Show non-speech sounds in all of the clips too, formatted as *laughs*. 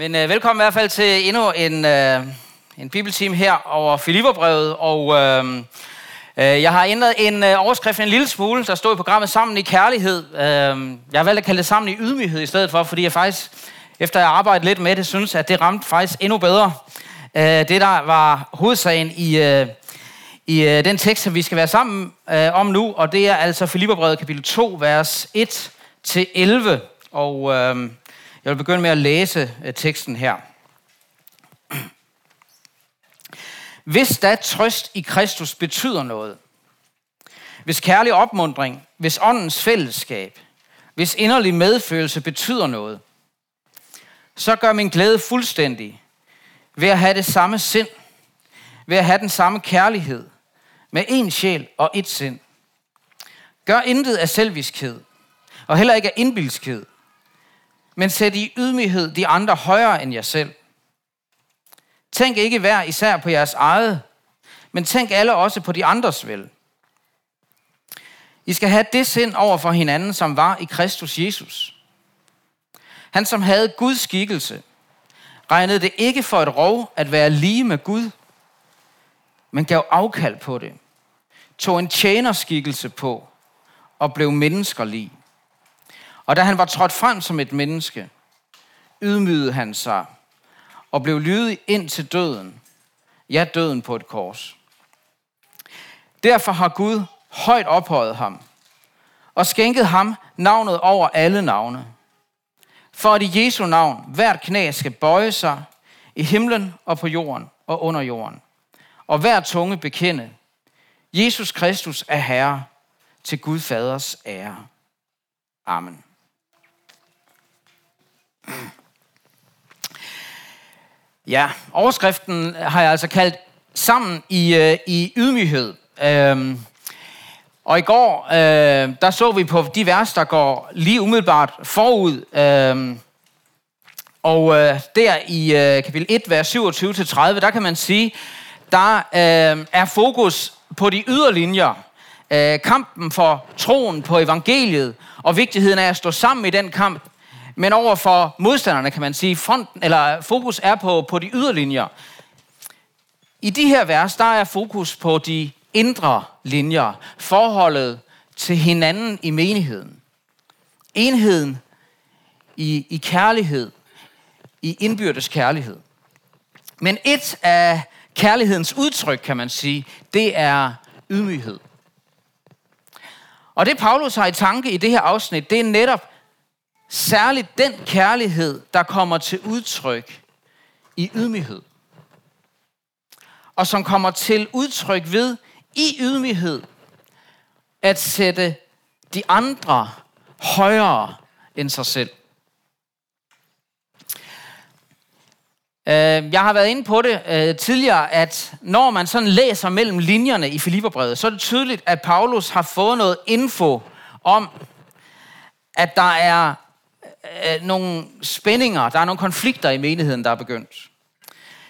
Men øh, velkommen i hvert fald til endnu en, øh, en bibelteam her over Filipperbrevet. Og øh, øh, jeg har ændret en øh, overskrift en lille smule, der står i programmet Sammen i Kærlighed. Øh, jeg har valgt at kalde det Sammen i Ydmyghed i stedet for, fordi jeg faktisk, efter jeg har arbejdet lidt med det, synes, at det ramte faktisk endnu bedre. Øh, det, der var hovedsagen i, øh, i øh, den tekst, som vi skal være sammen øh, om nu, og det er altså Filipperbrevet kapitel 2, vers 1-11. Og... Øh, jeg vil begynde med at læse øh, teksten her. Hvis da trøst i Kristus betyder noget, hvis kærlig opmundring, hvis åndens fællesskab, hvis inderlig medfølelse betyder noget, så gør min glæde fuldstændig ved at have det samme sind, ved at have den samme kærlighed, med en sjæl og et sind. Gør intet af selviskhed, og heller ikke af indbilskhed, men sæt i ydmyghed de andre højere end jer selv. Tænk ikke hver især på jeres eget, men tænk alle også på de andres vel. I skal have det sind over for hinanden, som var i Kristus Jesus. Han, som havde Guds skikkelse, regnede det ikke for et rov at være lige med Gud, men gav afkald på det, tog en tjenerskikkelse på og blev menneskerlig. Og da han var trådt frem som et menneske, ydmygede han sig og blev lydig ind til døden. Ja, døden på et kors. Derfor har Gud højt ophøjet ham og skænket ham navnet over alle navne. For at i Jesu navn hvert knæ skal bøje sig i himlen og på jorden og under jorden. Og hver tunge bekende, Jesus Kristus er Herre til Gud Faders ære. Amen. Ja, overskriften har jeg altså kaldt sammen i, øh, i ydmyghed. Øhm, og i går, øh, der så vi på de vers, der går lige umiddelbart forud. Øhm, og øh, der i øh, kapitel 1, vers 27-30, der kan man sige, der øh, er fokus på de yderlinjer. Øh, kampen for troen på evangeliet, og vigtigheden af at stå sammen i den kamp, men over for modstanderne kan man sige, fronten, eller fokus er på, på de yderlinjer. I de her vers, der er fokus på de indre linjer, forholdet til hinanden i menigheden. Enheden i, i kærlighed, i indbyrdes kærlighed. Men et af kærlighedens udtryk, kan man sige, det er ydmyghed. Og det Paulus har i tanke i det her afsnit, det er netop Særligt den kærlighed, der kommer til udtryk i ydmyghed. Og som kommer til udtryk ved i ydmyghed at sætte de andre højere end sig selv. Øh, jeg har været inde på det øh, tidligere, at når man sådan læser mellem linjerne i Filipperbrevet, så er det tydeligt, at Paulus har fået noget info om, at der er øh, nogle spændinger, der er nogle konflikter i menigheden, der er begyndt.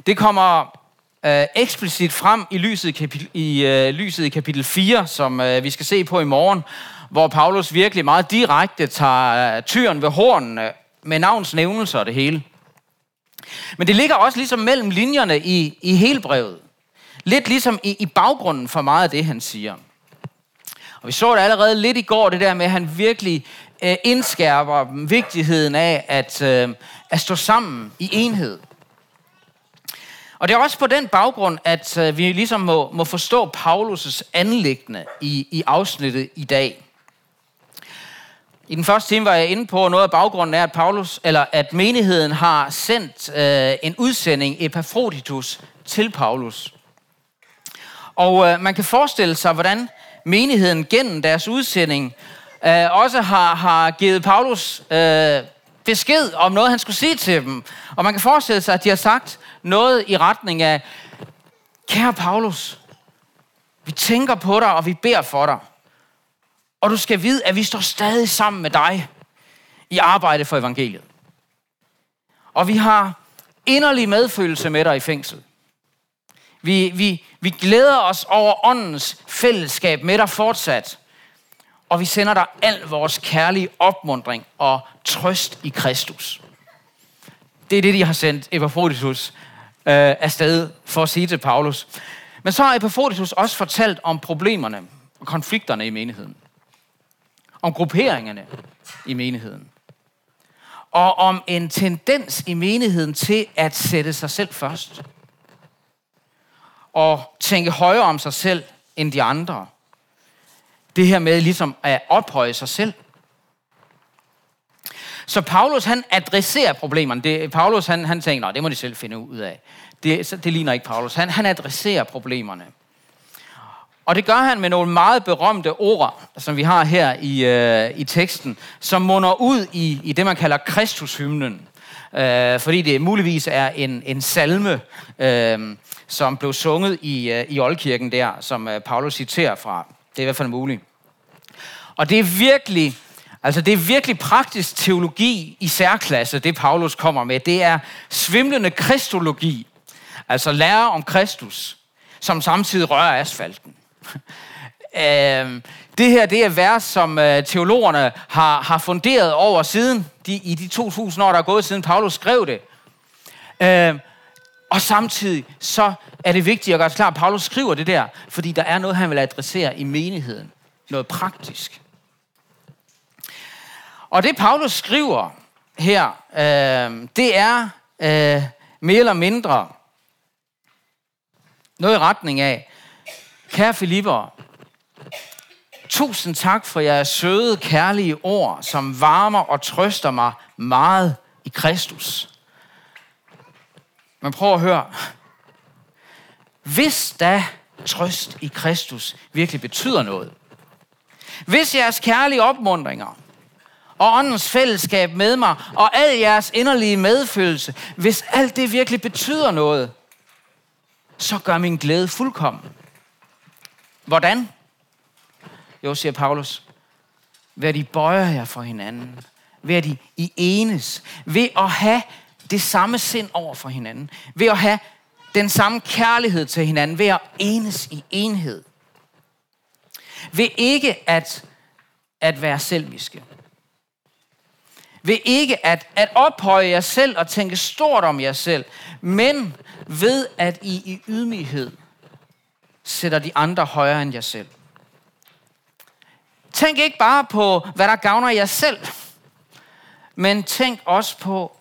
Det kommer øh, eksplicit frem i lyset i, kapitel, i øh, lyset i kapitel 4, som øh, vi skal se på i morgen, hvor Paulus virkelig meget direkte tager øh, tyren ved hornene med navnsnævnelser og det hele. Men det ligger også ligesom mellem linjerne i, i hele brevet. Lidt ligesom i, i baggrunden for meget af det, han siger. Og vi så det allerede lidt i går, det der med, at han virkelig øh, indskærper vigtigheden af at, øh, at stå sammen i enhed. Og det er også på den baggrund, at øh, vi ligesom må, må forstå Paulus' anlæggende i, i afsnittet i dag. I den første time var jeg inde på, noget af baggrunden er, at, Paulus, eller at menigheden har sendt øh, en udsending, Epafroditus, til Paulus. Og øh, man kan forestille sig, hvordan menigheden gennem deres udsending øh, også har, har givet Paulus øh, besked om noget, han skulle sige til dem. Og man kan forestille sig, at de har sagt noget i retning af, kære Paulus, vi tænker på dig, og vi beder for dig. Og du skal vide, at vi står stadig sammen med dig i arbejde for evangeliet. Og vi har inderlig medfølelse med dig i fængsel. Vi, vi, vi glæder os over åndens fællesskab med dig fortsat og vi sender dig al vores kærlige opmundring og trøst i Kristus. Det er det, de har sendt Epaphroditus øh, afsted for at sige til Paulus. Men så har Epaphroditus også fortalt om problemerne og konflikterne i menigheden. Om grupperingerne i menigheden. Og om en tendens i menigheden til at sætte sig selv først. Og tænke højere om sig selv end de andre. Det her med ligesom at ophøje sig selv. Så Paulus han adresserer problemerne. Det, Paulus han, han tænker, det må de selv finde ud af. Det, det ligner ikke Paulus. Han, han adresserer problemerne. Og det gør han med nogle meget berømte ord, som vi har her i, øh, i teksten, som munder ud i, i det, man kalder Kristushymnen. Øh, fordi det muligvis er en, en salme, øh, som blev sunget i, øh, i Oldkirken der, som øh, Paulus citerer fra. Det er i hvert fald muligt. Og det er virkelig, altså det er virkelig praktisk teologi i særklasse, det Paulus kommer med. Det er svimlende kristologi, altså lære om Kristus, som samtidig rører asfalten. *laughs* øh, det her det er vers, som øh, teologerne har, har funderet over siden, de, i de 2000 år, der er gået siden Paulus skrev det. Øh, og samtidig så er det vigtigt at gøre klart, at Paulus skriver det der, fordi der er noget, han vil adressere i menigheden. Noget praktisk. Og det Paulus skriver her, øh, det er øh, mere eller mindre noget i retning af, kære Filipper, tusind tak for jeres søde, kærlige ord, som varmer og trøster mig meget i Kristus. Men prøv at høre. Hvis da trøst i Kristus virkelig betyder noget, hvis jeres kærlige opmundringer og åndens fællesskab med mig, og al jeres inderlige medfølelse, hvis alt det virkelig betyder noget, så gør min glæde fuldkommen. Hvordan? Jo, siger Paulus, ved at I bøjer jer for hinanden, ved at I, I enes, ved at have det samme sind over for hinanden, ved at have den samme kærlighed til hinanden, ved at enes i enhed. Ved ikke at, at være selviske. Ved ikke at, at ophøje jer selv og tænke stort om jer selv, men ved at I i ydmyghed sætter de andre højere end jer selv. Tænk ikke bare på, hvad der gavner jer selv, men tænk også på,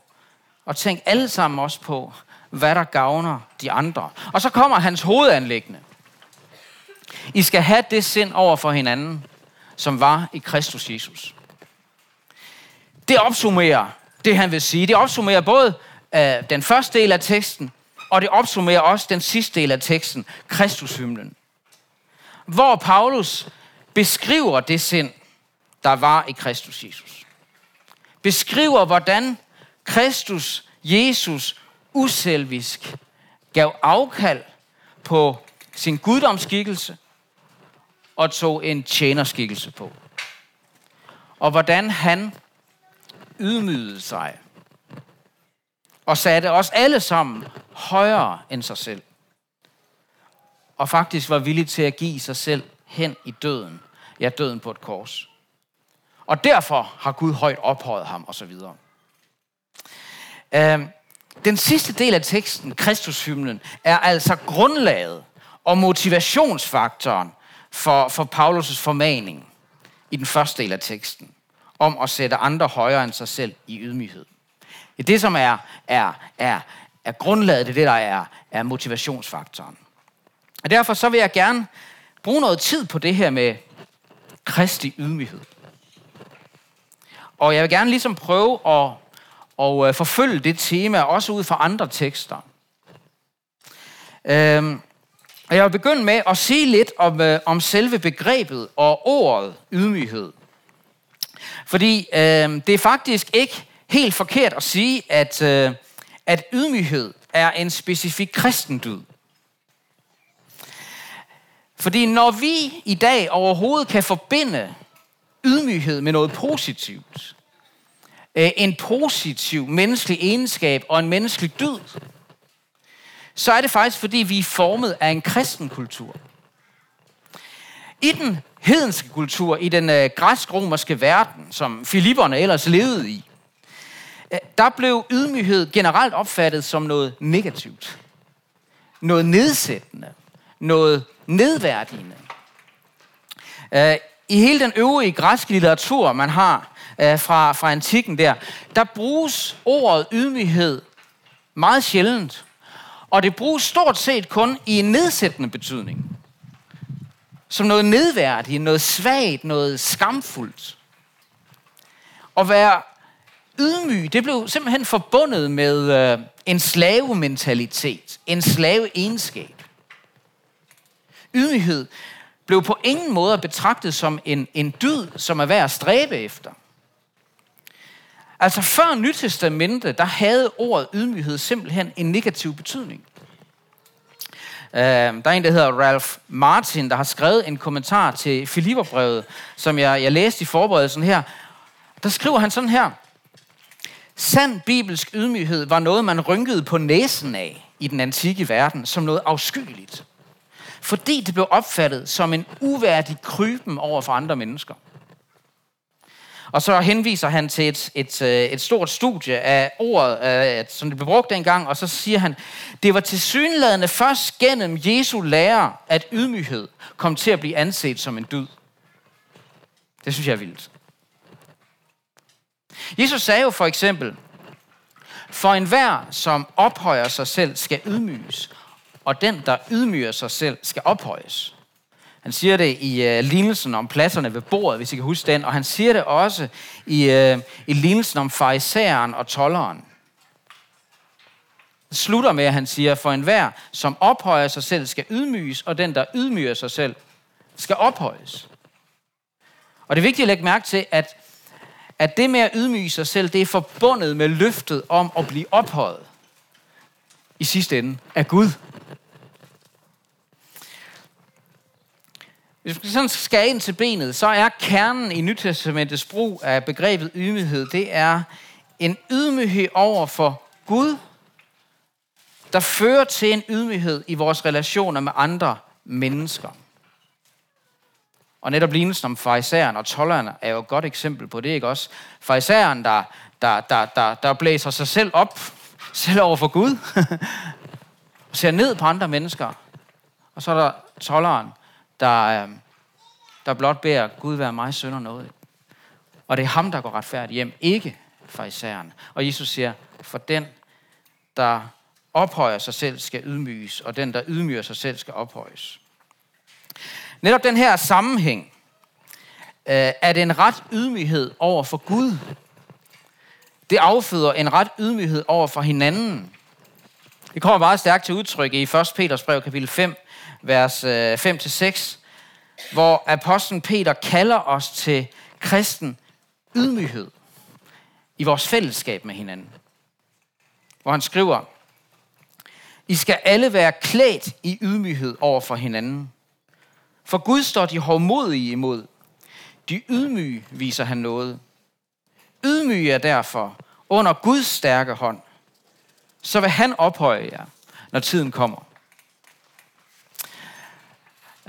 og tænk alle sammen også på, hvad der gavner de andre. Og så kommer hans hovedanlæggende. I skal have det sind over for hinanden, som var i Kristus Jesus. Det opsummerer det, han vil sige. Det opsummerer både øh, den første del af teksten, og det opsummerer også den sidste del af teksten, Kristushymnen. Hvor Paulus beskriver det sind, der var i Kristus Jesus. Beskriver, hvordan Kristus Jesus uselvisk gav afkald på sin guddomsskikkelse og tog en tjenerskikkelse på. Og hvordan han ydmygede sig og satte os alle sammen højere end sig selv. Og faktisk var villig til at give sig selv hen i døden. Ja, døden på et kors. Og derfor har Gud højt ophøjet ham, og så videre. Øhm, den sidste del af teksten, Kristushymnen, er altså grundlaget og motivationsfaktoren for, for Paulus' formaning i den første del af teksten, om at sætte andre højere end sig selv i ydmyghed. Det er det, som er, er, er, er grundlaget, det er det, der er, er motivationsfaktoren. Og derfor så vil jeg gerne bruge noget tid på det her med kristi ydmyghed. Og jeg vil gerne ligesom prøve at, og øh, forfølge det tema, også ud fra andre tekster. Øhm, og jeg vil begynde med at sige lidt om, øh, om selve begrebet og ordet ydmyghed. Fordi øh, det er faktisk ikke helt forkert at sige, at, øh, at ydmyghed er en specifik kristendyd. Fordi når vi i dag overhovedet kan forbinde ydmyghed med noget positivt, Øh, en positiv menneskelig egenskab og en menneskelig dyd, så er det faktisk, fordi vi er formet af en kristen kultur. I den hedenske kultur, i den øh, græsk-romerske verden, som filipperne ellers levede i, øh, der blev ydmyghed generelt opfattet som noget negativt. Noget nedsættende. Noget nedværdigende. I hele den øvrige græske litteratur, man har øh, fra, fra antikken der, der bruges ordet ydmyghed meget sjældent. Og det bruges stort set kun i en nedsættende betydning. Som noget nedværdigt, noget svagt, noget skamfuldt. At være ydmyg, det blev simpelthen forbundet med øh, en slavementalitet, en slaveegenskab. Ydmyghed blev på ingen måde betragtet som en, en dyd, som er værd at stræbe efter. Altså før Nytestamentet, der havde ordet ydmyghed simpelthen en negativ betydning. Uh, der er en, der hedder Ralph Martin, der har skrevet en kommentar til Filipperbrevet, som jeg, jeg læste i forberedelsen her. Der skriver han sådan her. Sand bibelsk ydmyghed var noget, man rynkede på næsen af i den antikke verden, som noget afskyeligt. Fordi det blev opfattet som en uværdig kryben over for andre mennesker. Og så henviser han til et, et, øh, et stort studie af ordet, øh, som det blev brugt dengang, og så siger han, det var til synlædende først gennem Jesu lære, at ydmyghed kom til at blive anset som en dyd. Det synes jeg er vildt. Jesus sagde jo for eksempel, for enhver, som ophøjer sig selv, skal ydmyges, og den, der ydmyger sig selv, skal ophøjes. Han siger det i øh, lignelsen om pladserne ved bordet, hvis I kan huske den, og han siger det også i, øh, i lignelsen om farisæeren og tolleren. Det slutter med, at han siger, for enhver, som ophøjer sig selv, skal ydmyges, og den, der ydmyger sig selv, skal ophøjes. Og det er vigtigt at lægge mærke til, at, at det med at ydmyge sig selv, det er forbundet med løftet om at blive ophøjet i sidste ende af Gud. Hvis vi sådan skal ind til benet, så er kernen i Nytestamentets brug af begrebet ydmyghed, det er en ydmyghed over for Gud, der fører til en ydmyghed i vores relationer med andre mennesker. Og netop lignelsen om farisæeren og tollerne er jo et godt eksempel på det, ikke også? Farisæeren, der, der, der, der, der blæser sig selv op, selv over for Gud, *laughs* og ser ned på andre mennesker. Og så er der tolleren, der, øhm, der blot beder Gud være mig sønder noget. Og det er ham, der går retfærdigt hjem, ikke farisæeren. Og Jesus siger, for den, der ophøjer sig selv, skal ydmyges, og den, der ydmyger sig selv, skal ophøjes. Netop den her sammenhæng, øh, er en ret ydmyghed over for Gud. Det afføder en ret ydmyghed over for hinanden. Det kommer meget stærkt til udtryk i 1. Peters brev, kapitel 5, vers øh, 5-6, hvor apostlen Peter kalder os til kristen ydmyghed i vores fællesskab med hinanden. Hvor han skriver, I skal alle være klædt i ydmyghed over for hinanden. For Gud står de hårdmodige imod. De ydmyge viser han noget. Ydmyge er derfor under Guds stærke hånd. Så vil han ophøje jer, når tiden kommer.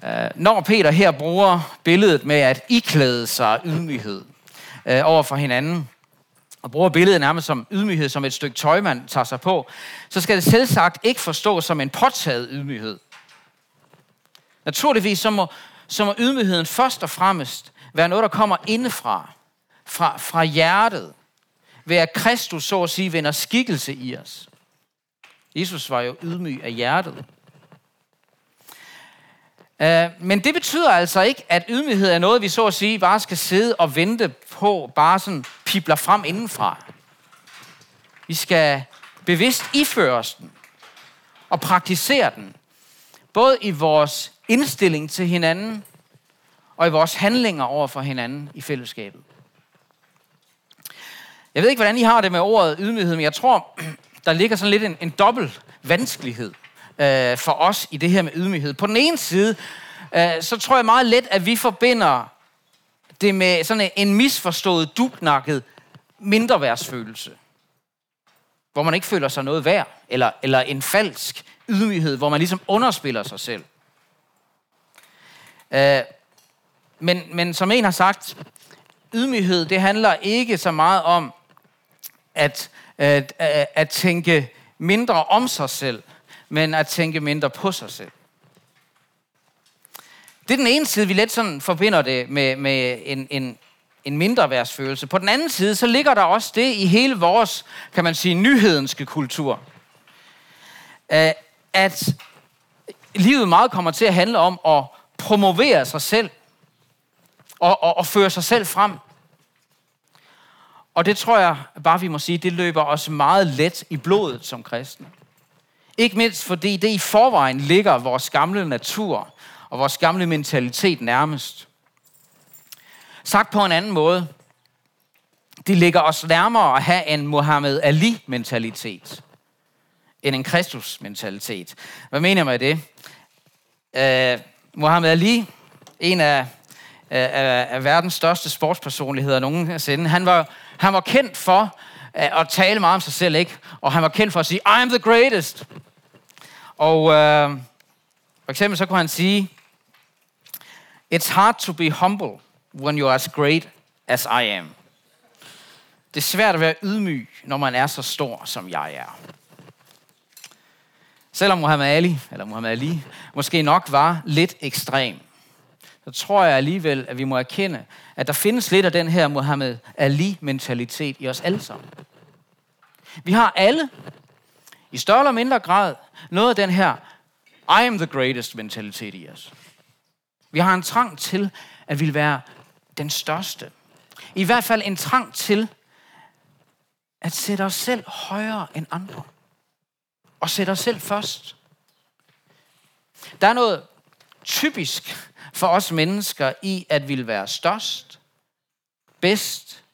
Øh, når Peter her bruger billedet med at iklæde sig ydmyghed øh, over for hinanden, og bruger billedet nærmest som ydmyghed, som et stykke tøj, man tager sig på, så skal det selvsagt ikke forstås som en påtaget ydmyghed. Naturligvis så må, så må ydmygheden først og fremmest være noget, der kommer indefra, fra, fra hjertet, ved at Kristus så at sige vender skikkelse i os. Jesus var jo ydmyg af hjertet. Øh, men det betyder altså ikke, at ydmyghed er noget, vi så at sige bare skal sidde og vente på, bare sådan pibler frem indenfra. Vi skal bevidst iføre os den og praktisere den. Både i vores indstilling til hinanden og i vores handlinger over for hinanden i fællesskabet. Jeg ved ikke, hvordan I har det med ordet ydmyghed, men jeg tror, *clears throat* der ligger sådan lidt en, en dobbelt vanskelighed øh, for os i det her med ydmyghed. På den ene side, øh, så tror jeg meget let, at vi forbinder det med sådan en misforstået, dubnakket mindreværdsfølelse. Hvor man ikke føler sig noget værd, eller, eller en falsk ydmyghed, hvor man ligesom underspiller sig selv. Øh, men, men som en har sagt, ydmyghed, det handler ikke så meget om at, at, at tænke mindre om sig selv, men at tænke mindre på sig selv. Det er den ene side, vi let sådan forbinder det med, med en, en, en mindre værdsfølelse. På den anden side, så ligger der også det i hele vores, kan man sige, nyhedenske kultur. Øh, at livet meget kommer til at handle om at promovere sig selv og, og, og føre sig selv frem. Og det tror jeg bare, vi må sige, det løber os meget let i blodet som kristne. Ikke mindst fordi det i forvejen ligger vores gamle natur og vores gamle mentalitet nærmest. Sagt på en anden måde, det ligger os nærmere at have en Muhammad Ali-mentalitet end en Kristus-mentalitet. Hvad mener jeg med det? Uh, Muhammad Ali, en af, af, af verdens største sportspersonligheder nogensinde, han var, han var kendt for uh, at tale meget om sig selv, ikke? Og han var kendt for at sige, I am the greatest. Og øh, for eksempel så kunne han sige, It's hard to be humble when you're as great as I am. Det er svært at være ydmyg, når man er så stor, som jeg er. Selvom Muhammad Ali, eller Muhammad Ali, måske nok var lidt ekstrem, så tror jeg alligevel, at vi må erkende, at der findes lidt af den her Muhammad Ali-mentalitet i os alle sammen. Vi har alle, i større eller mindre grad, noget af den her I am the greatest mentalitet i os. Vi har en trang til at ville være den største. I hvert fald en trang til at sætte os selv højere end andre. Og sætte os selv først. Der er noget typisk for os mennesker i at ville være størst, bedst,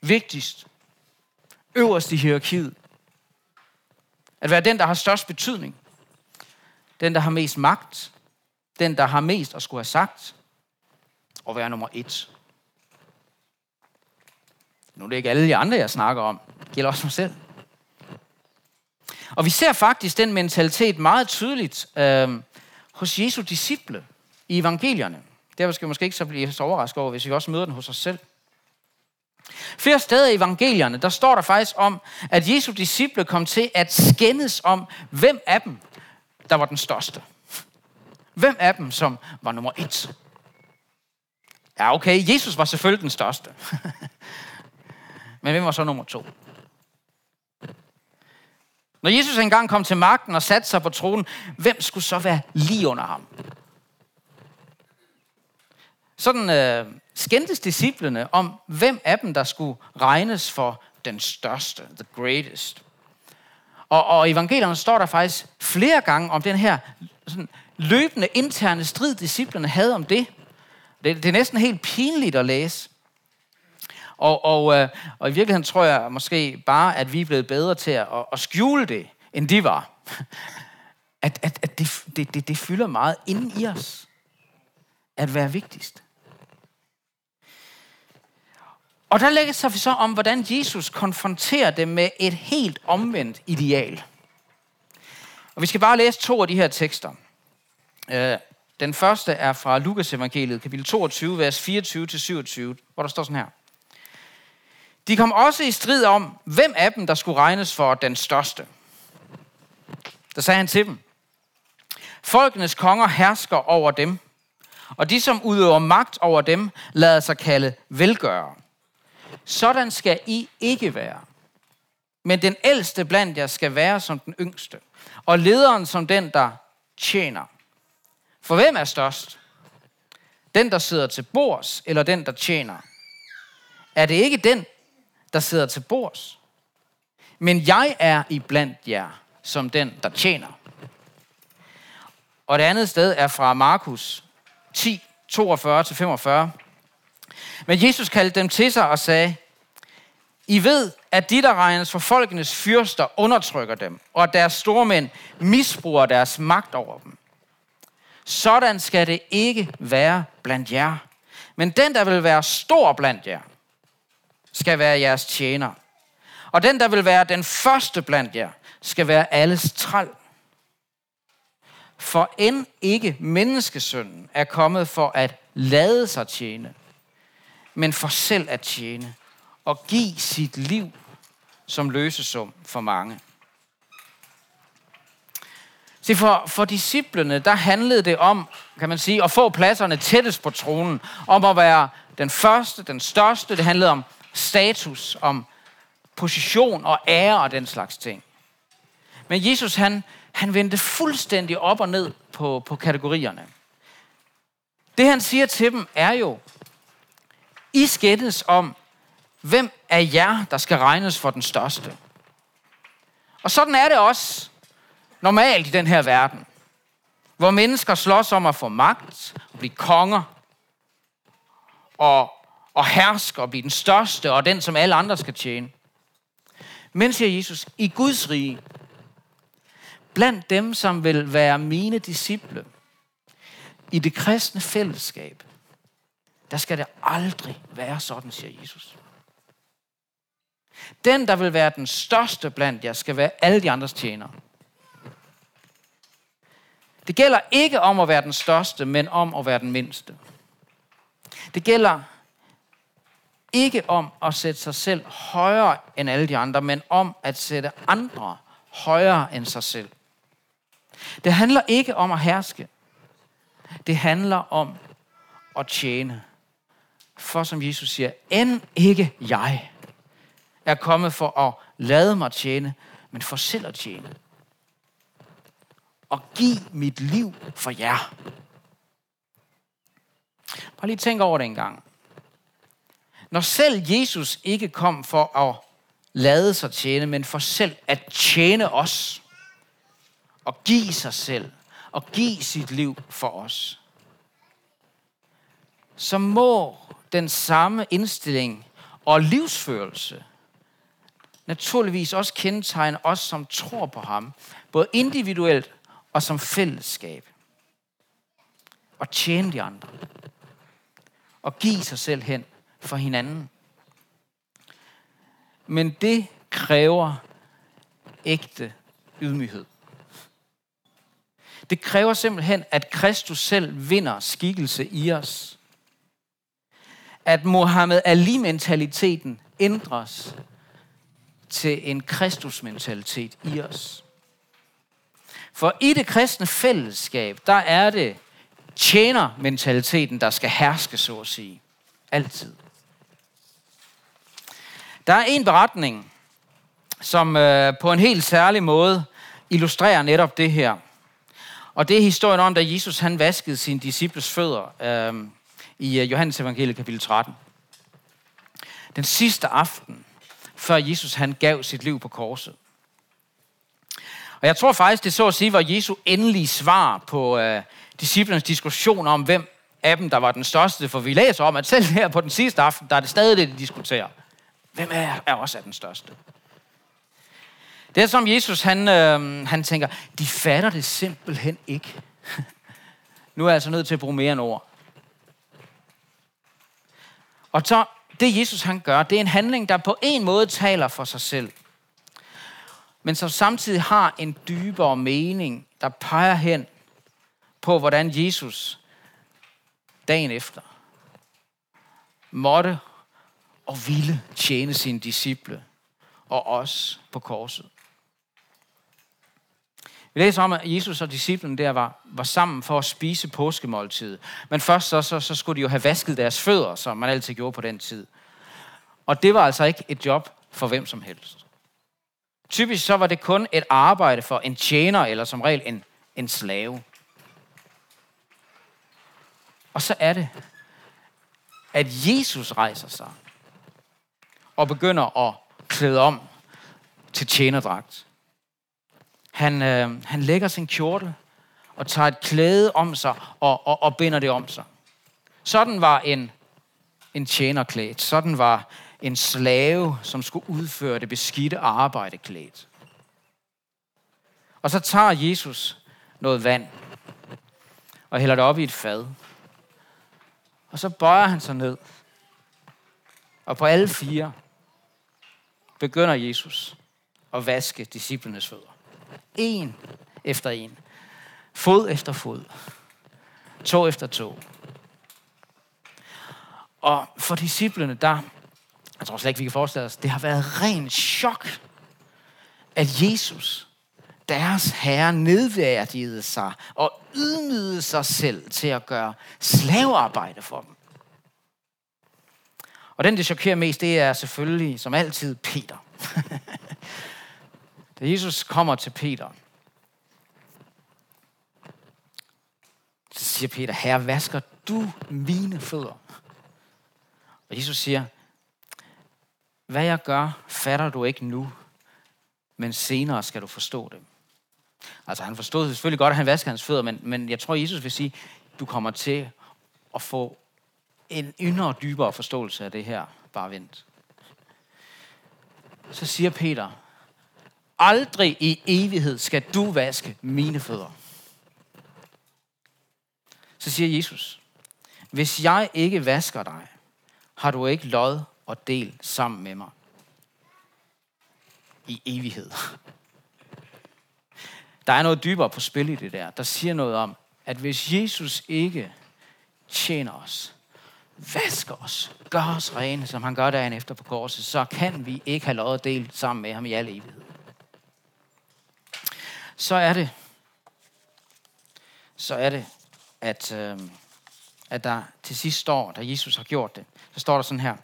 vigtigst, øverst i hierarkiet. At være den, der har størst betydning. Den, der har mest magt. Den, der har mest at skulle have sagt. Og være nummer et. Nu er det ikke alle de andre, jeg snakker om. Det gælder også mig selv. Og vi ser faktisk den mentalitet meget tydeligt øh, hos Jesu disciple i evangelierne. Derfor skal vi måske ikke så blive så overrasket over, hvis vi også møder den hos os selv. Flere steder i evangelierne, der står der faktisk om, at Jesu disciple kom til at skændes om, hvem af dem, der var den største. Hvem af dem, som var nummer et? Ja, okay, Jesus var selvfølgelig den største. *laughs* Men hvem var så nummer to? Når Jesus engang kom til magten og satte sig på tronen, hvem skulle så være lige under ham? Sådan øh, skændtes disciplene om, hvem af dem, der skulle regnes for den største, the greatest. Og, og i evangelierne står der faktisk flere gange om den her sådan, løbende interne strid, disciplene havde om det. det. Det er næsten helt pinligt at læse. Og, og, øh, og i virkeligheden tror jeg måske bare, at vi er blevet bedre til at, at skjule det, end de var. At, at, at det, det, det, det fylder meget inden i os. At være vigtigst. Og der lægger sig så om, hvordan Jesus konfronterer dem med et helt omvendt ideal. Og vi skal bare læse to af de her tekster. Øh, den første er fra Lukas evangeliet, kapitel 22, vers 24-27, hvor der står sådan her. De kom også i strid om, hvem af dem, der skulle regnes for den største. Der sagde han til dem, Folkenes konger hersker over dem, og de, som udøver magt over dem, lader sig kalde velgørere. Sådan skal I ikke være. Men den ældste blandt jer skal være som den yngste, og lederen som den, der tjener. For hvem er størst? Den, der sidder til bords, eller den, der tjener? Er det ikke den, der sidder til bords? Men jeg er i blandt jer som den, der tjener. Og det andet sted er fra Markus 10, 42-45. Men Jesus kaldte dem til sig og sagde, I ved, at de, der regnes for folkenes fyrster, undertrykker dem, og at deres stormænd misbruger deres magt over dem. Sådan skal det ikke være blandt jer. Men den, der vil være stor blandt jer, skal være jeres tjener. Og den, der vil være den første blandt jer, skal være alles træl. For end ikke menneskesønnen er kommet for at lade sig tjene, men for selv at tjene og give sit liv som løsesum for mange. Se, for, for disciplene, der handlede det om, kan man sige, at få pladserne tættest på tronen. Om at være den første, den største. Det handlede om status, om position og ære og den slags ting. Men Jesus, han, han vendte fuldstændig op og ned på, på kategorierne. Det han siger til dem er jo, i skættes om, hvem af jer, der skal regnes for den største. Og sådan er det også normalt i den her verden, hvor mennesker slås om at få magt, og blive konger, og, og herske og blive den største, og den, som alle andre skal tjene. Men, siger Jesus, i Guds rige, blandt dem, som vil være mine disciple, i det kristne fællesskab, der skal det aldrig være sådan, siger Jesus. Den, der vil være den største blandt jer, skal være alle de andres tjenere. Det gælder ikke om at være den største, men om at være den mindste. Det gælder ikke om at sætte sig selv højere end alle de andre, men om at sætte andre højere end sig selv. Det handler ikke om at herske. Det handler om at tjene. For som Jesus siger, end ikke jeg er kommet for at lade mig tjene, men for selv at tjene. Og give mit liv for jer. Bare lige tænk over det en gang. Når selv Jesus ikke kom for at lade sig tjene, men for selv at tjene os, og give sig selv, og give sit liv for os, så må den samme indstilling og livsførelse naturligvis også kendetegne os, som tror på ham, både individuelt og som fællesskab. Og tjene de andre. Og give sig selv hen for hinanden. Men det kræver ægte ydmyghed. Det kræver simpelthen, at Kristus selv vinder skikkelse i os. At Mohammed Ali-mentaliteten ændres til en Kristus-mentalitet i os. For i det kristne fællesskab, der er det tjener-mentaliteten, der skal herske, så at sige. Altid. Der er en beretning, som øh, på en helt særlig måde illustrerer netop det her. Og det er historien om, da Jesus han vaskede sine disciples fødder øh, i øh, Johannes evangeliet kapitel 13. Den sidste aften, før Jesus han gav sit liv på korset. Og jeg tror faktisk, det så at sige var Jesu endelige svar på øh, disciplernes diskussion om, hvem af dem, der var den største. For vi læser om, at selv her på den sidste aften, der er det stadig det, de diskuterer. Hvem er, er også er den største? Det er som Jesus, han, øh, han tænker, de fatter det simpelthen ikke. *laughs* nu er jeg altså nødt til at bruge mere end ord. Og så det Jesus han gør, det er en handling, der på en måde taler for sig selv. Men som samtidig har en dybere mening, der peger hen på, hvordan Jesus dagen efter måtte og ville tjene sine disciple og os på korset. Vi læser om, at Jesus og disciplen der var, var sammen for at spise påskemåltid. Men først så, så, så skulle de jo have vasket deres fødder, som man altid gjorde på den tid. Og det var altså ikke et job for hvem som helst. Typisk så var det kun et arbejde for en tjener, eller som regel en, en slave. Og så er det, at Jesus rejser sig og begynder at klæde om til tjenerdragt. Han, øh, han lægger sin kjortel og tager et klæde om sig og, og, og binder det om sig. Sådan var en, en tjenerklædt. Sådan var en slave, som skulle udføre det beskidte arbejde klædt. Og så tager Jesus noget vand og hælder det op i et fad. Og så bøjer han sig ned. Og på alle fire begynder Jesus at vaske disciplenes fødder. En efter en. Fod efter fod. To efter to. Og for disciplene, der, jeg tror slet ikke, vi kan forestille os, det har været ren chok, at Jesus, deres herre, nedværdigede sig og ydmygede sig selv til at gøre slavearbejde for dem. Og den, det chokerer mest, det er selvfølgelig, som altid, Peter. *laughs* da Jesus kommer til Peter, så siger Peter, herre, vasker du mine fødder? Og Jesus siger, hvad jeg gør, fatter du ikke nu, men senere skal du forstå det. Altså han forstod selvfølgelig godt, at han vasker hans fødder, men, men jeg tror, Jesus vil sige, du kommer til at få en yndere dybere forståelse af det her. Bare vent. Så siger Peter, aldrig i evighed skal du vaske mine fødder. Så siger Jesus, hvis jeg ikke vasker dig, har du ikke lod og del sammen med mig i evighed. Der er noget dybere på spil i det der. Der siger noget om, at hvis Jesus ikke tjener os, vasker os, gør os rene, som han gør dagen efter på korset, så kan vi ikke have lov at dele sammen med ham i al evighed. Så er det, så er det, at, øh, at der til sidst står, da Jesus har gjort det, så står der sådan her.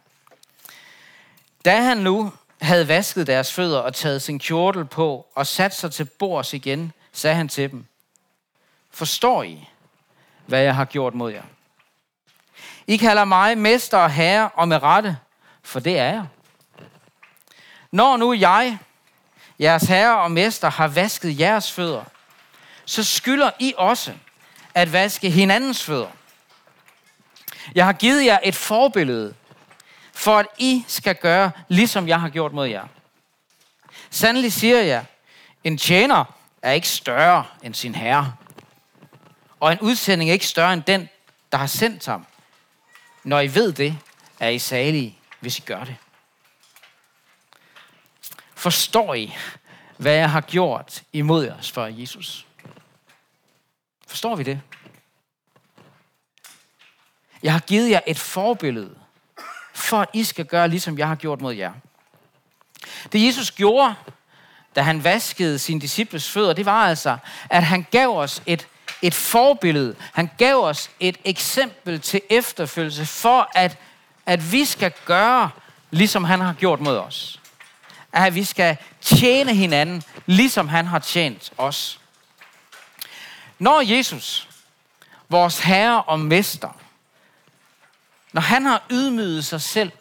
Da han nu havde vasket deres fødder og taget sin kjortel på og sat sig til bords igen, sagde han til dem, Forstår I, hvad jeg har gjort mod jer? I kalder mig mester og herre, og med rette, for det er jeg. Når nu jeg, jeres herre og mester, har vasket jeres fødder, så skylder I også at vaske hinandens fødder. Jeg har givet jer et forbillede, for at I skal gøre, ligesom jeg har gjort mod jer. Sandelig siger jeg, en tjener er ikke større end sin herre, og en udsending er ikke større end den, der har sendt ham. Når I ved det, er I salige, hvis I gør det. Forstår I, hvad jeg har gjort imod jer, for Jesus? Forstår vi det? Jeg har givet jer et forbillede, for at I skal gøre, ligesom jeg har gjort mod jer. Det Jesus gjorde, da han vaskede sine disciples fødder, det var altså, at han gav os et, et forbillede. Han gav os et eksempel til efterfølgelse, for at, at vi skal gøre, ligesom han har gjort mod os. At vi skal tjene hinanden, ligesom han har tjent os. Når Jesus, vores Herre og Mester, når han har ydmyget sig selv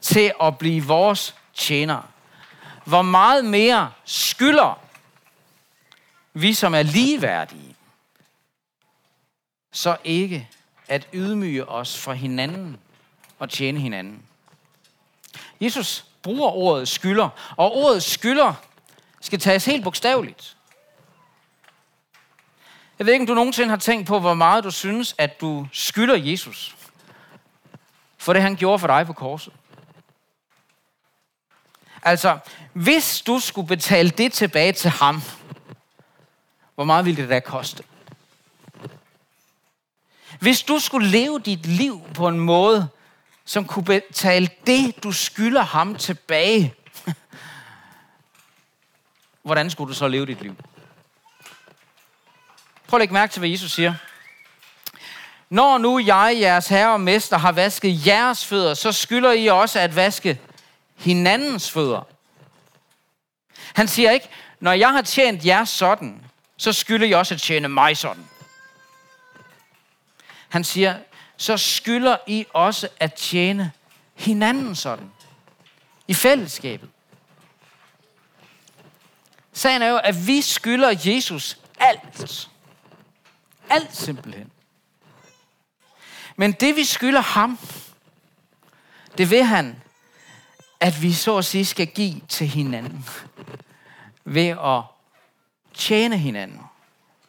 til at blive vores tjener, hvor meget mere skylder vi, som er ligeværdige, så ikke at ydmyge os for hinanden og tjene hinanden. Jesus bruger ordet skylder, og ordet skylder skal tages helt bogstaveligt. Jeg ved ikke, om du nogensinde har tænkt på, hvor meget du synes, at du skylder Jesus for det, han gjorde for dig på korset. Altså, hvis du skulle betale det tilbage til ham, hvor meget ville det da koste? Hvis du skulle leve dit liv på en måde, som kunne betale det, du skylder ham tilbage, hvordan skulle du så leve dit liv? Prøv at lægge mærke til, hvad Jesus siger. Når nu jeg, jeres herre og mester, har vasket jeres fødder, så skylder I også at vaske hinandens fødder. Han siger ikke, når jeg har tjent jer sådan, så skylder I også at tjene mig sådan. Han siger, så skylder I også at tjene hinanden sådan. I fællesskabet. Sagen er jo, at vi skylder Jesus alt. Alt simpelthen. Men det vi skylder ham, det vil han, at vi så at sige skal give til hinanden. Ved at tjene hinanden.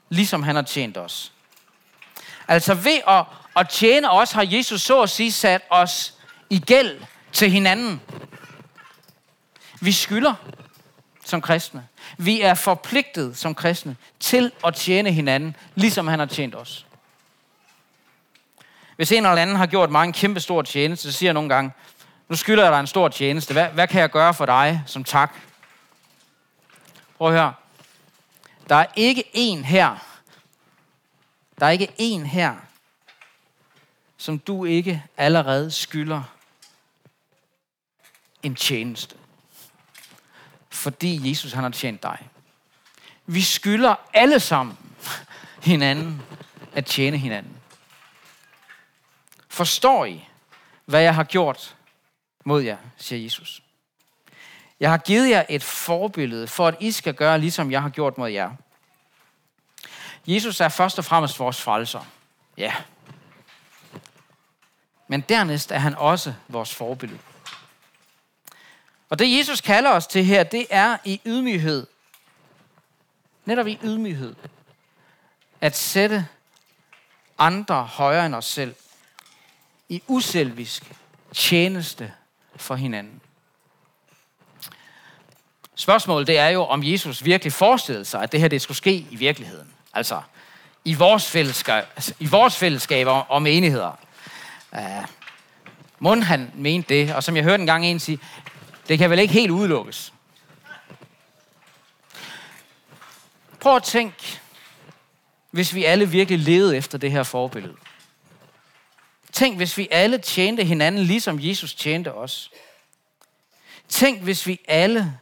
Ligesom han har tjent os. Altså ved at, at tjene os, har Jesus så at sige sat os i gæld til hinanden. Vi skylder som kristne. Vi er forpligtet som kristne til at tjene hinanden, ligesom han har tjent os. Hvis en eller anden har gjort mig en kæmpe stor tjeneste, så siger jeg nogle gange, nu skylder jeg dig en stor tjeneste. Hvad, hvad kan jeg gøre for dig som tak? Prøv at høre. Der er ikke en her. Der er ikke en her, som du ikke allerede skylder en tjeneste. Fordi Jesus han har tjent dig. Vi skylder alle sammen hinanden at tjene hinanden. Forstår I, hvad jeg har gjort mod jer, siger Jesus. Jeg har givet jer et forbillede, for at I skal gøre, ligesom jeg har gjort mod jer. Jesus er først og fremmest vores frelser. Ja. Men dernæst er han også vores forbillede. Og det Jesus kalder os til her, det er i ydmyghed. Netop i ydmyghed. At sætte andre højere end os selv. I uselvisk tjeneste for hinanden. Spørgsmålet det er jo, om Jesus virkelig forestillede sig, at det her det skulle ske i virkeligheden. Altså i vores fællesskab, altså, i vores fællesskaber og menigheder. Uh, Mund han mente det, og som jeg hørte en gang en sige, det kan vel ikke helt udelukkes. Prøv at tænk, hvis vi alle virkelig levede efter det her forbillede. Tænk, hvis vi alle tjente hinanden, ligesom Jesus tjente os. Tænk, hvis vi alle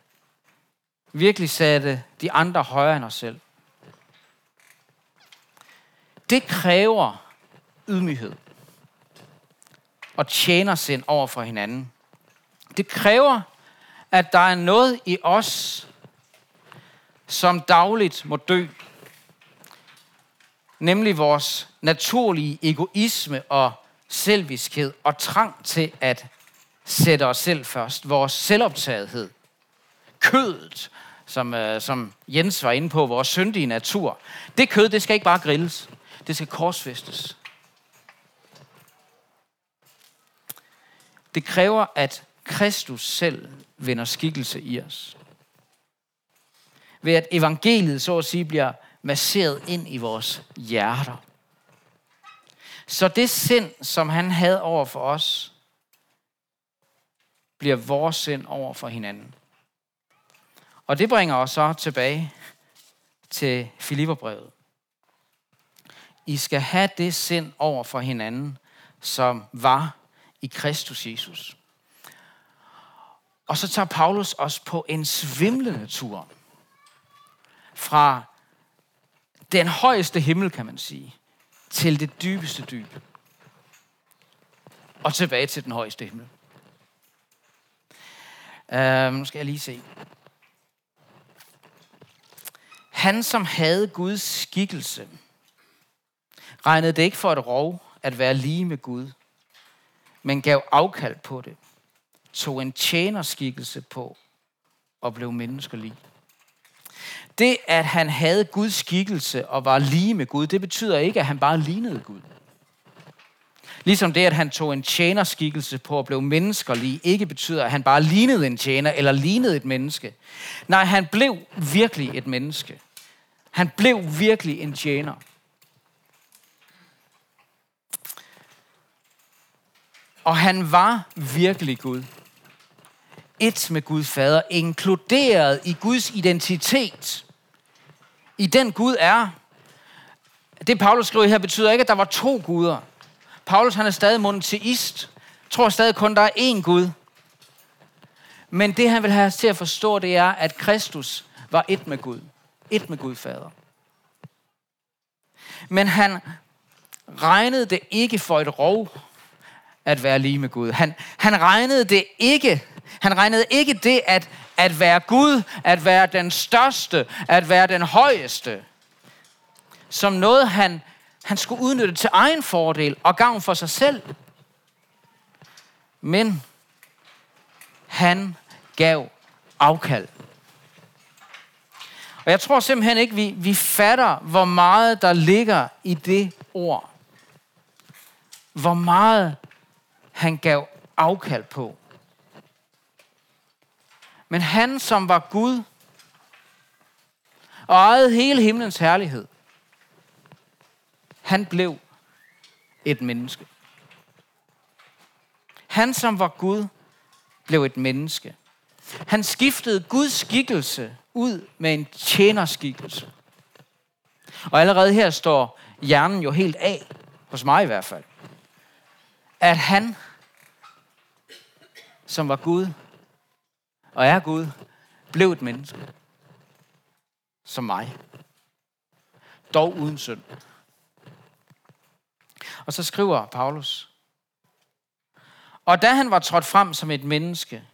virkelig satte de andre højere end os selv. Det kræver ydmyghed og tjenersind over for hinanden. Det kræver, at der er noget i os, som dagligt må dø. Nemlig vores naturlige egoisme og selviskhed og trang til at sætte os selv først. Vores selvoptagethed. Kødet, som, øh, som Jens var inde på, vores syndige natur. Det kød, det skal ikke bare grilles. Det skal korsfæstes. Det kræver, at Kristus selv vender skikkelse i os. Ved at evangeliet, så at sige, bliver masseret ind i vores hjerter. Så det sind, som han havde over for os, bliver vores sind over for hinanden. Og det bringer os så tilbage til Filipperbrevet. I skal have det sind over for hinanden, som var i Kristus Jesus. Og så tager Paulus os på en svimlende tur fra den højeste himmel, kan man sige, til det dybeste dyb. Og tilbage til den højeste himmel. Uh, nu skal jeg lige se. Han, som havde Guds skikkelse, regnede det ikke for et rov at være lige med Gud, men gav afkald på det, tog en tjenerskikkelse på og blev menneskelig. Det, at han havde Guds skikkelse og var lige med Gud, det betyder ikke, at han bare lignede Gud. Ligesom det, at han tog en tjenerskikkelse på og blev menneskerlig, ikke betyder, at han bare lignede en tjener eller lignede et menneske. Nej, han blev virkelig et menneske. Han blev virkelig en tjener. Og han var virkelig Gud. Et med Gud Fader, inkluderet i Guds identitet. I den Gud er. Det Paulus skriver her betyder ikke, at der var to guder. Paulus han er stadig monoteist. Tror stadig kun, der er én Gud. Men det han vil have os til at forstå, det er, at Kristus var et med Gud. Et med Gud Fader. Men han regnede det ikke for et rov at være lige med Gud. Han, han regnede det ikke. Han regnede ikke det at, at være Gud, at være den største, at være den højeste, som noget, han, han skulle udnytte til egen fordel og gavn for sig selv. Men han gav afkald. Og jeg tror simpelthen ikke, vi, vi fatter, hvor meget der ligger i det ord. Hvor meget han gav afkald på. Men han, som var Gud, og ejede hele himlens herlighed, han blev et menneske. Han, som var Gud, blev et menneske. Han skiftede Guds skikkelse ud med en tjenerskikkelse. Og allerede her står hjernen jo helt af, hos mig i hvert fald, at han, som var Gud, og er Gud, blev et menneske. Som mig. Dog uden synd. Og så skriver Paulus, og da han var trådt frem som et menneske,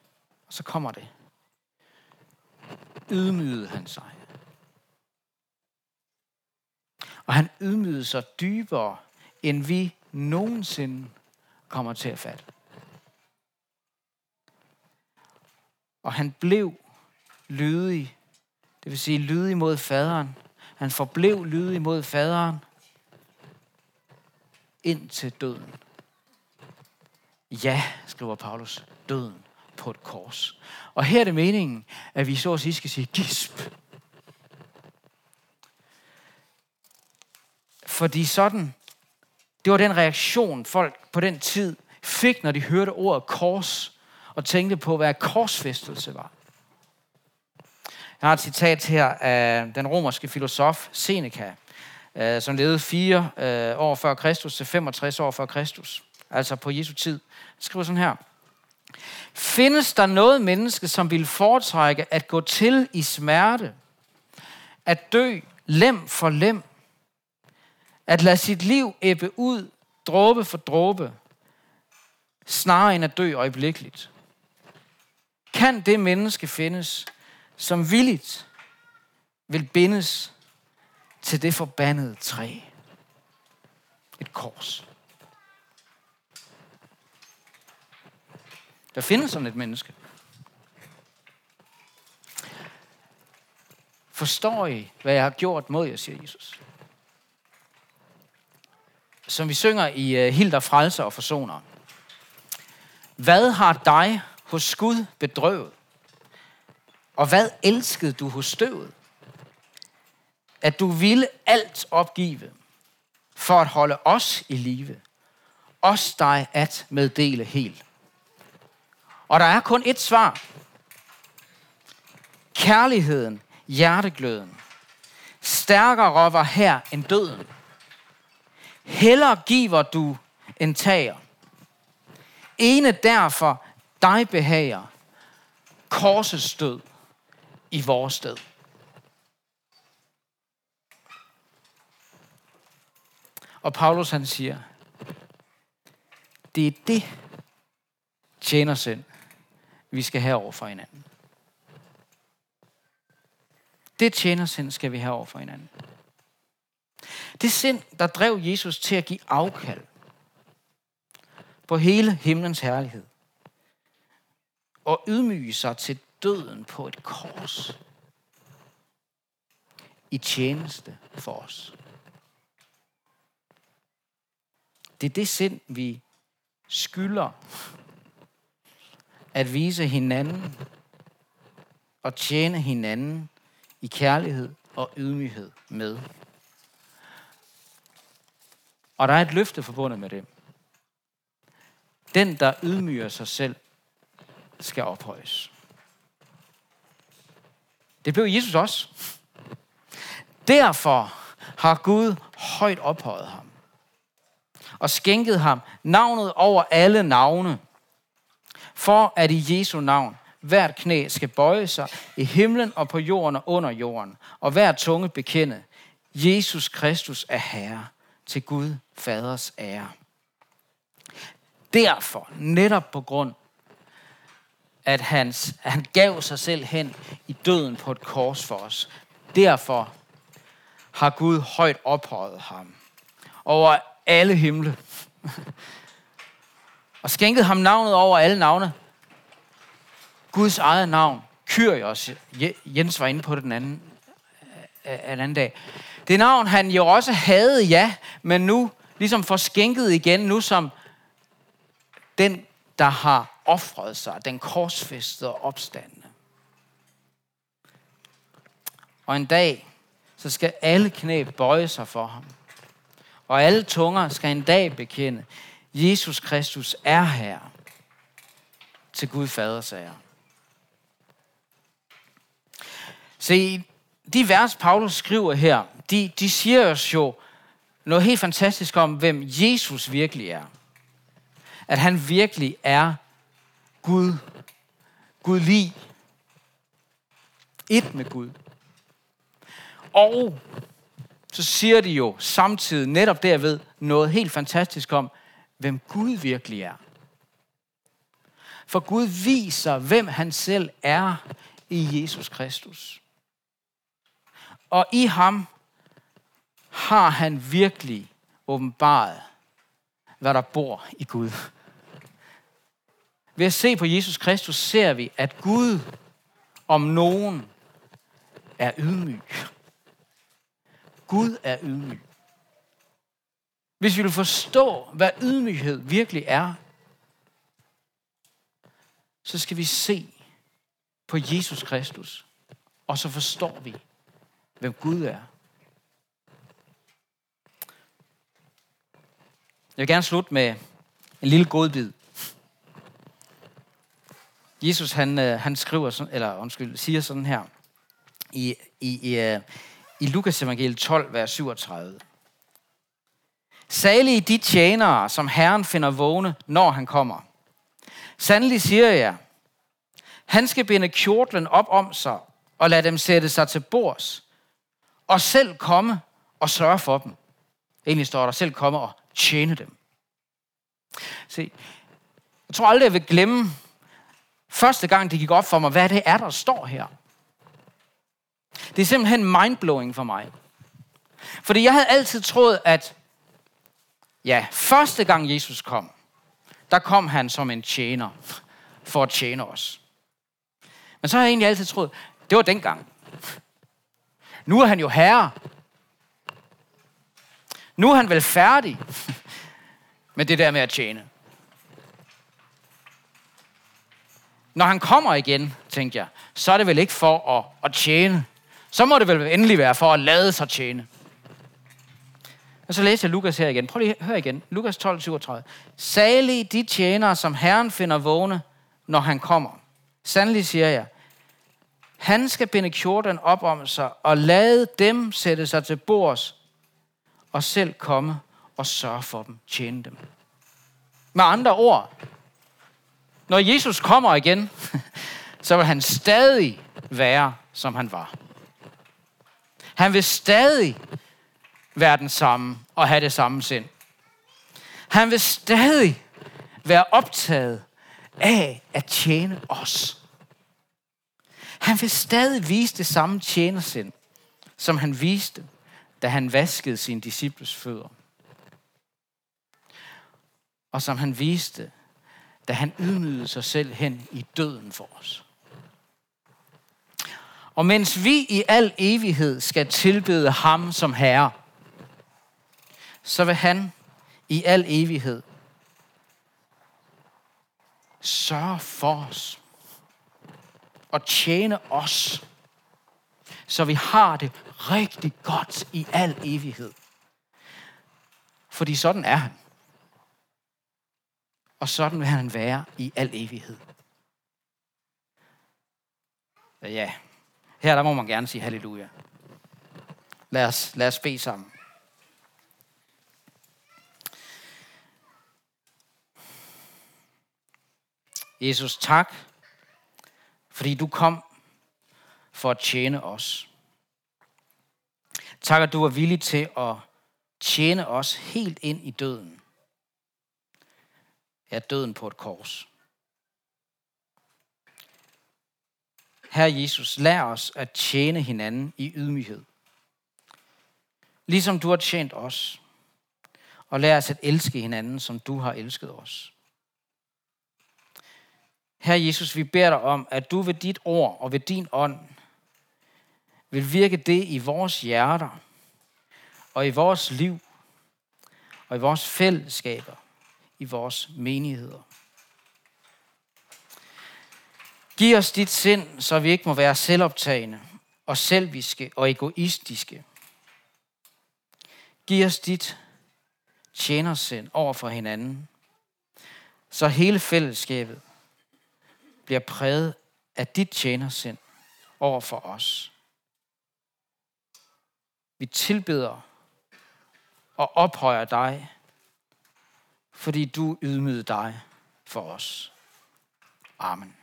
så kommer det, ydmygede han sig. Og han ydmygede sig dybere, end vi nogensinde kommer til at fatte. Og han blev lydig, det vil sige lydig mod faderen. Han forblev lydig mod faderen indtil døden. Ja, skriver Paulus, døden på et kors. Og her er det meningen, at vi så at sige skal sige gisp. Fordi sådan, det var den reaktion, folk på den tid fik, når de hørte ordet kors, og tænkte på, hvad korsfæstelse var. Jeg har et citat her af den romerske filosof Seneca, øh, som levede fire øh, år før Kristus til 65 år før Kristus, altså på Jesu tid. Han skriver sådan her. Findes der noget menneske, som vil foretrække at gå til i smerte, at dø lem for lem, at lade sit liv æbbe ud, dråbe for dråbe, snarere end at dø øjeblikkeligt? Kan det menneske findes, som villigt vil bindes til det forbandede træ? Et kors. Der findes sådan et menneske. Forstår I, hvad jeg har gjort mod jer, siger Jesus? Som vi synger i øh, Hilder Frelser og Forsoner. Hvad har dig hos Gud bedrøvet? Og hvad elskede du hos støvet? At du ville alt opgive for at holde os i live. Os dig at meddele helt. Og der er kun et svar. Kærligheden, hjertegløden, stærkere var her end døden. Heller giver du en tager. Ene derfor dig behager korsets død i vores sted. Og Paulus han siger, det er det tjener sind, vi skal have over for hinanden. Det tjener sind skal vi have over for hinanden. Det sind, der drev Jesus til at give afkald på hele himlens herlighed og ydmyge sig til døden på et kors i tjeneste for os. Det er det sind, vi skylder at vise hinanden og tjene hinanden i kærlighed og ydmyghed med. Og der er et løfte forbundet med det. Den, der ydmyger sig selv, skal ophøjes. Det blev Jesus også. Derfor har Gud højt ophøjet ham og skænket ham navnet over alle navne, for at i Jesu navn hvert knæ skal bøje sig i himlen og på jorden og under jorden, og hver tunge bekende, Jesus Kristus er Herre til Gud Faders ære. Derfor, netop på grund at hans, han gav sig selv hen i døden på et kors for os. Derfor har Gud højt ophøjet ham over alle himle. og skænket ham navnet over alle navne. Guds eget navn, Kyrios. Jens var inde på det den anden, øh, øh, en anden dag. Det navn, han jo også havde, ja, men nu ligesom får skænket igen, nu som den, der har offret sig, den korsfæstede og opstandende. Og en dag, så skal alle knæ bøje sig for ham. Og alle tunger skal en dag bekende, Jesus Kristus er her til Gud fader, sager. Se, de vers, Paulus skriver her, de, de siger os jo noget helt fantastisk om, hvem Jesus virkelig er. At han virkelig er Gud. Gud lige. Et med Gud. Og så siger de jo samtidig netop derved noget helt fantastisk om, hvem Gud virkelig er. For Gud viser, hvem han selv er i Jesus Kristus. Og i ham har han virkelig åbenbaret, hvad der bor i Gud. Ved at se på Jesus Kristus ser vi, at Gud om nogen er ydmyg. Gud er ydmyg. Hvis vi vil forstå, hvad ydmyghed virkelig er, så skal vi se på Jesus Kristus, og så forstår vi, hvem Gud er. Jeg vil gerne slutte med en lille godbid. Jesus han, øh, han skriver, sådan, eller undskyld, siger sådan her i, i, i, øh, i Lukas evangeliet 12, vers 37. Salige de tjenere, som Herren finder vågne, når han kommer. Sandelig siger jeg, han skal binde kjortlen op om sig og lade dem sætte sig til bords, og selv komme og sørge for dem. Egentlig står der, selv komme og tjene dem. Se, jeg tror aldrig, jeg vil glemme første gang, det gik op for mig, hvad det er, der står her. Det er simpelthen mindblowing for mig. Fordi jeg havde altid troet, at ja, første gang Jesus kom, der kom han som en tjener for at tjene os. Men så har jeg egentlig altid troet, det var dengang. Nu er han jo herre. Nu er han vel færdig med det der med at tjene. Når han kommer igen, tænkte jeg, så er det vel ikke for at, at tjene. Så må det vel endelig være for at lade sig tjene. Og så læser jeg Lukas her igen. Prøv lige at høre igen. Lukas 12, 37. Salige de tjenere, som Herren finder vågne, når han kommer. Sandelig siger jeg, han skal binde kjorten op om sig og lade dem sætte sig til bords og selv komme og sørge for dem, tjene dem. Med andre ord, når Jesus kommer igen, *laughs* så vil han stadig være, som han var. Han vil stadig være den samme og have det samme sind. Han vil stadig være optaget af at tjene os. Han vil stadig vise det samme tjenersind, som han viste, da han vaskede sin disciples fødder. Og som han viste, da han ydmygede sig selv hen i døden for os. Og mens vi i al evighed skal tilbede ham som Herre, så vil han i al evighed sørge for os og tjene os, så vi har det rigtig godt i al evighed. Fordi sådan er han. Og sådan vil han være i al evighed. Ja, her der må man gerne sige halleluja. Lad os, lad os bede sammen. Jesus, tak, fordi du kom for at tjene os. Tak, at du er villig til at tjene os helt ind i døden. Ja, døden på et kors. Herre Jesus, lær os at tjene hinanden i ydmyghed. Ligesom du har tjent os. Og lær os at elske hinanden, som du har elsket os. Herre Jesus, vi beder dig om, at du ved dit ord og ved din ånd vil virke det i vores hjerter og i vores liv og i vores fællesskaber, i vores menigheder. Giv os dit sind, så vi ikke må være selvoptagende og selviske og egoistiske. Giv os dit tjenersind over for hinanden, så hele fællesskabet bliver præget af dit tjenersind over for os. Vi tilbeder og ophøjer dig, fordi du ydmygede dig for os. Amen.